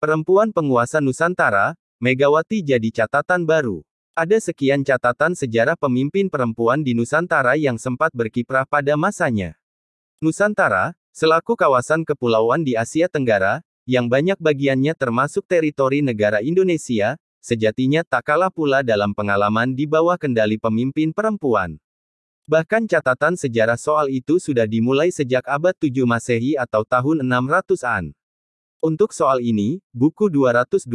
Perempuan penguasa Nusantara, Megawati jadi catatan baru. Ada sekian catatan sejarah pemimpin perempuan di Nusantara yang sempat berkiprah pada masanya. Nusantara, selaku kawasan kepulauan di Asia Tenggara, yang banyak bagiannya termasuk teritori negara Indonesia, sejatinya tak kalah pula dalam pengalaman di bawah kendali pemimpin perempuan. Bahkan catatan sejarah soal itu sudah dimulai sejak abad 7 Masehi atau tahun 600-an. Untuk soal ini, buku 222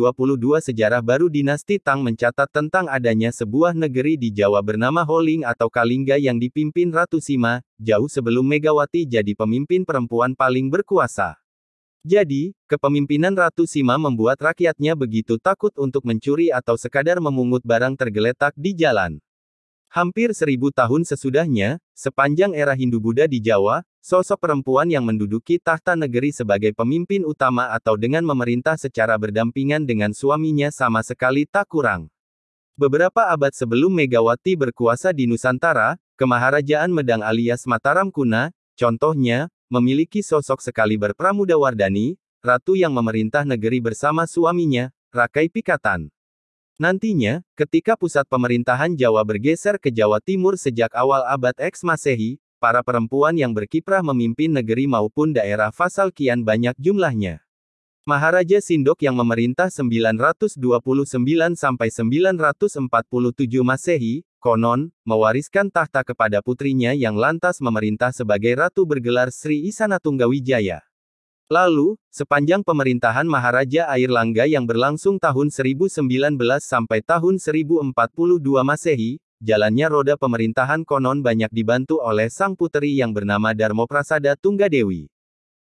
Sejarah Baru Dinasti Tang mencatat tentang adanya sebuah negeri di Jawa bernama Holing atau Kalingga yang dipimpin Ratu Sima, jauh sebelum Megawati jadi pemimpin perempuan paling berkuasa. Jadi, kepemimpinan Ratu Sima membuat rakyatnya begitu takut untuk mencuri atau sekadar memungut barang tergeletak di jalan. Hampir seribu tahun sesudahnya, sepanjang era Hindu-Buddha di Jawa, sosok perempuan yang menduduki tahta negeri sebagai pemimpin utama atau dengan memerintah secara berdampingan dengan suaminya sama sekali tak kurang. Beberapa abad sebelum Megawati berkuasa di Nusantara, Kemaharajaan Medang alias Mataram Kuna, contohnya, memiliki sosok sekali berpramudawardani, ratu yang memerintah negeri bersama suaminya, Rakai Pikatan. Nantinya, ketika pusat pemerintahan Jawa bergeser ke Jawa Timur sejak awal abad X Masehi, para perempuan yang berkiprah memimpin negeri maupun daerah fasal kian banyak jumlahnya. Maharaja Sindok yang memerintah 929 sampai 947 Masehi, konon, mewariskan tahta kepada putrinya yang lantas memerintah sebagai ratu bergelar Sri Isana Tunggawijaya. Lalu, sepanjang pemerintahan Maharaja Air Langga yang berlangsung tahun 1019 sampai tahun 1042 Masehi, jalannya roda pemerintahan konon banyak dibantu oleh sang puteri yang bernama Darmo Prasada Tunggadewi.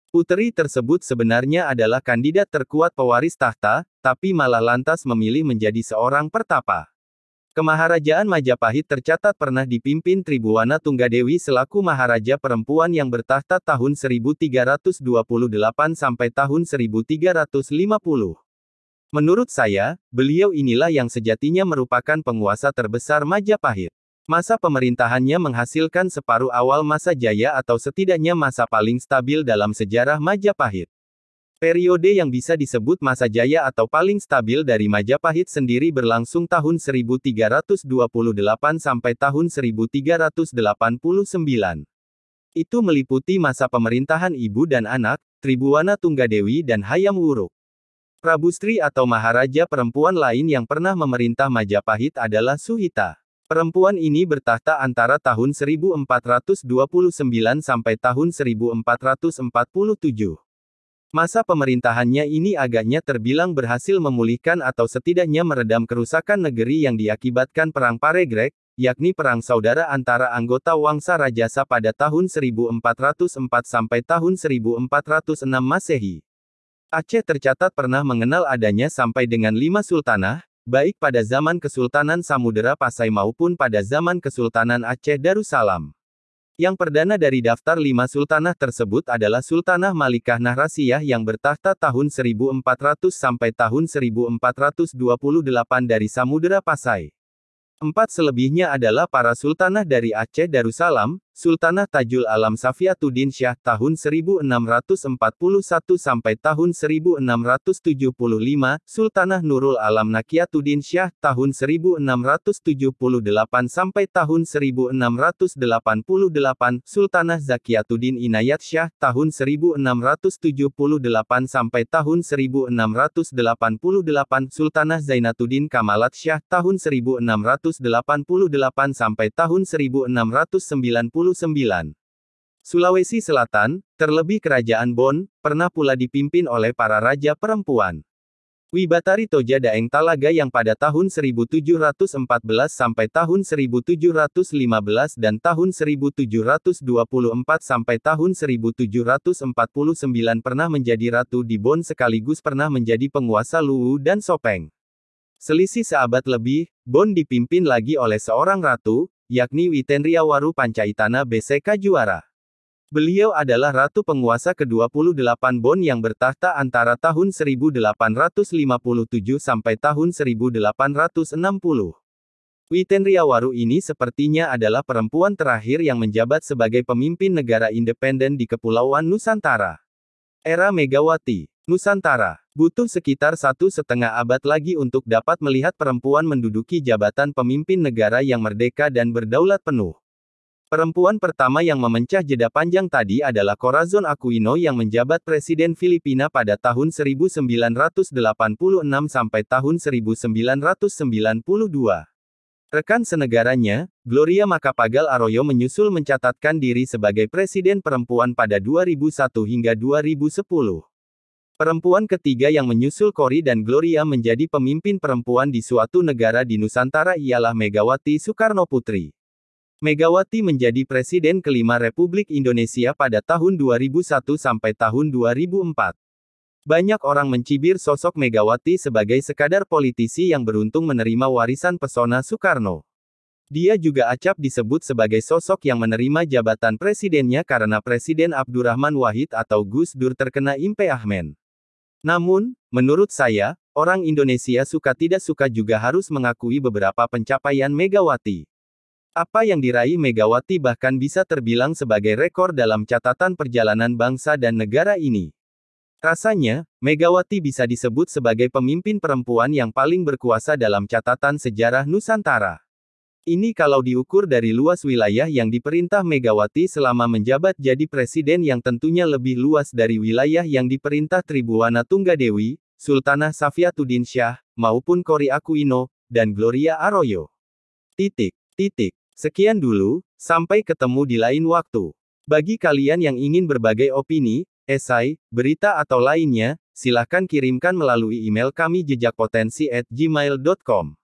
Puteri tersebut sebenarnya adalah kandidat terkuat pewaris tahta, tapi malah lantas memilih menjadi seorang pertapa. Kemaharajaan Majapahit tercatat pernah dipimpin Tribuana Tunggadewi selaku maharaja perempuan yang bertahta tahun 1328 sampai tahun 1350. Menurut saya, beliau inilah yang sejatinya merupakan penguasa terbesar Majapahit. Masa pemerintahannya menghasilkan separuh awal masa jaya atau setidaknya masa paling stabil dalam sejarah Majapahit. Periode yang bisa disebut masa jaya atau paling stabil dari Majapahit sendiri berlangsung tahun 1328 sampai tahun 1389. Itu meliputi masa pemerintahan ibu dan anak, Tribuana Tunggadewi dan Hayam Wuruk. Prabu Sri atau Maharaja perempuan lain yang pernah memerintah Majapahit adalah Suhita. Perempuan ini bertahta antara tahun 1429 sampai tahun 1447. Masa pemerintahannya ini agaknya terbilang berhasil memulihkan atau setidaknya meredam kerusakan negeri yang diakibatkan Perang Paregrek, yakni perang saudara antara anggota Wangsa Rajasa pada tahun 1404 sampai tahun 1406 Masehi. Aceh tercatat pernah mengenal adanya sampai dengan lima sultanah, baik pada zaman Kesultanan Samudera Pasai maupun pada zaman Kesultanan Aceh Darussalam. Yang perdana dari daftar lima sultanah tersebut adalah Sultanah Malikah Nahrasiyah yang bertahta tahun 1400 sampai tahun 1428 dari Samudera Pasai. Empat selebihnya adalah para sultanah dari Aceh Darussalam, Sultanah Tajul Alam Safiatuddin Syah tahun 1641 sampai tahun 1675, Sultanah Nurul Alam Nakiatuddin Syah tahun 1678 sampai tahun 1688, Sultanah Zakiatuddin Inayat Syah tahun 1678 sampai tahun 1688, Sultanah Zainatuddin Kamalat Syah tahun 1688 sampai tahun 1690 Sulawesi Selatan, terlebih Kerajaan Bon, pernah pula dipimpin oleh para raja perempuan. Wibatari Toja Daeng Talaga yang pada tahun 1714 sampai tahun 1715 dan tahun 1724 sampai tahun 1749 pernah menjadi ratu di Bon sekaligus pernah menjadi penguasa Luwu dan Sopeng. Selisih seabad lebih, Bon dipimpin lagi oleh seorang ratu, yakni Witenriawaru Pancaitana BCK Juara. Beliau adalah ratu penguasa ke-28 Bon yang bertahta antara tahun 1857 sampai tahun 1860. Witenriawaru ini sepertinya adalah perempuan terakhir yang menjabat sebagai pemimpin negara independen di Kepulauan Nusantara. Era Megawati, Nusantara. Butuh sekitar satu setengah abad lagi untuk dapat melihat perempuan menduduki jabatan pemimpin negara yang merdeka dan berdaulat penuh. Perempuan pertama yang memecah jeda panjang tadi adalah Corazon Aquino yang menjabat Presiden Filipina pada tahun 1986 sampai tahun 1992. Rekan senegaranya, Gloria Macapagal Arroyo menyusul mencatatkan diri sebagai presiden perempuan pada 2001 hingga 2010. Perempuan ketiga yang menyusul Cory dan Gloria menjadi pemimpin perempuan di suatu negara di Nusantara ialah Megawati Soekarno Putri. Megawati menjadi presiden kelima Republik Indonesia pada tahun 2001 sampai tahun 2004. Banyak orang mencibir sosok Megawati sebagai sekadar politisi yang beruntung menerima warisan pesona Soekarno. Dia juga acap disebut sebagai sosok yang menerima jabatan presidennya karena Presiden Abdurrahman Wahid atau Gus Dur terkena impeachment. Namun, menurut saya, orang Indonesia suka tidak suka juga harus mengakui beberapa pencapaian Megawati. Apa yang diraih Megawati bahkan bisa terbilang sebagai rekor dalam catatan perjalanan bangsa dan negara ini. Rasanya, Megawati bisa disebut sebagai pemimpin perempuan yang paling berkuasa dalam catatan sejarah Nusantara. Ini kalau diukur dari luas wilayah yang diperintah Megawati selama menjabat jadi presiden yang tentunya lebih luas dari wilayah yang diperintah Tribuana Tunggadewi, Sultanah Safiatuddin Syah, maupun Kori Aquino, dan Gloria Arroyo. Titik. Titik. Sekian dulu, sampai ketemu di lain waktu. Bagi kalian yang ingin berbagai opini, esai, berita atau lainnya, silakan kirimkan melalui email kami jejakpotensi@gmail.com.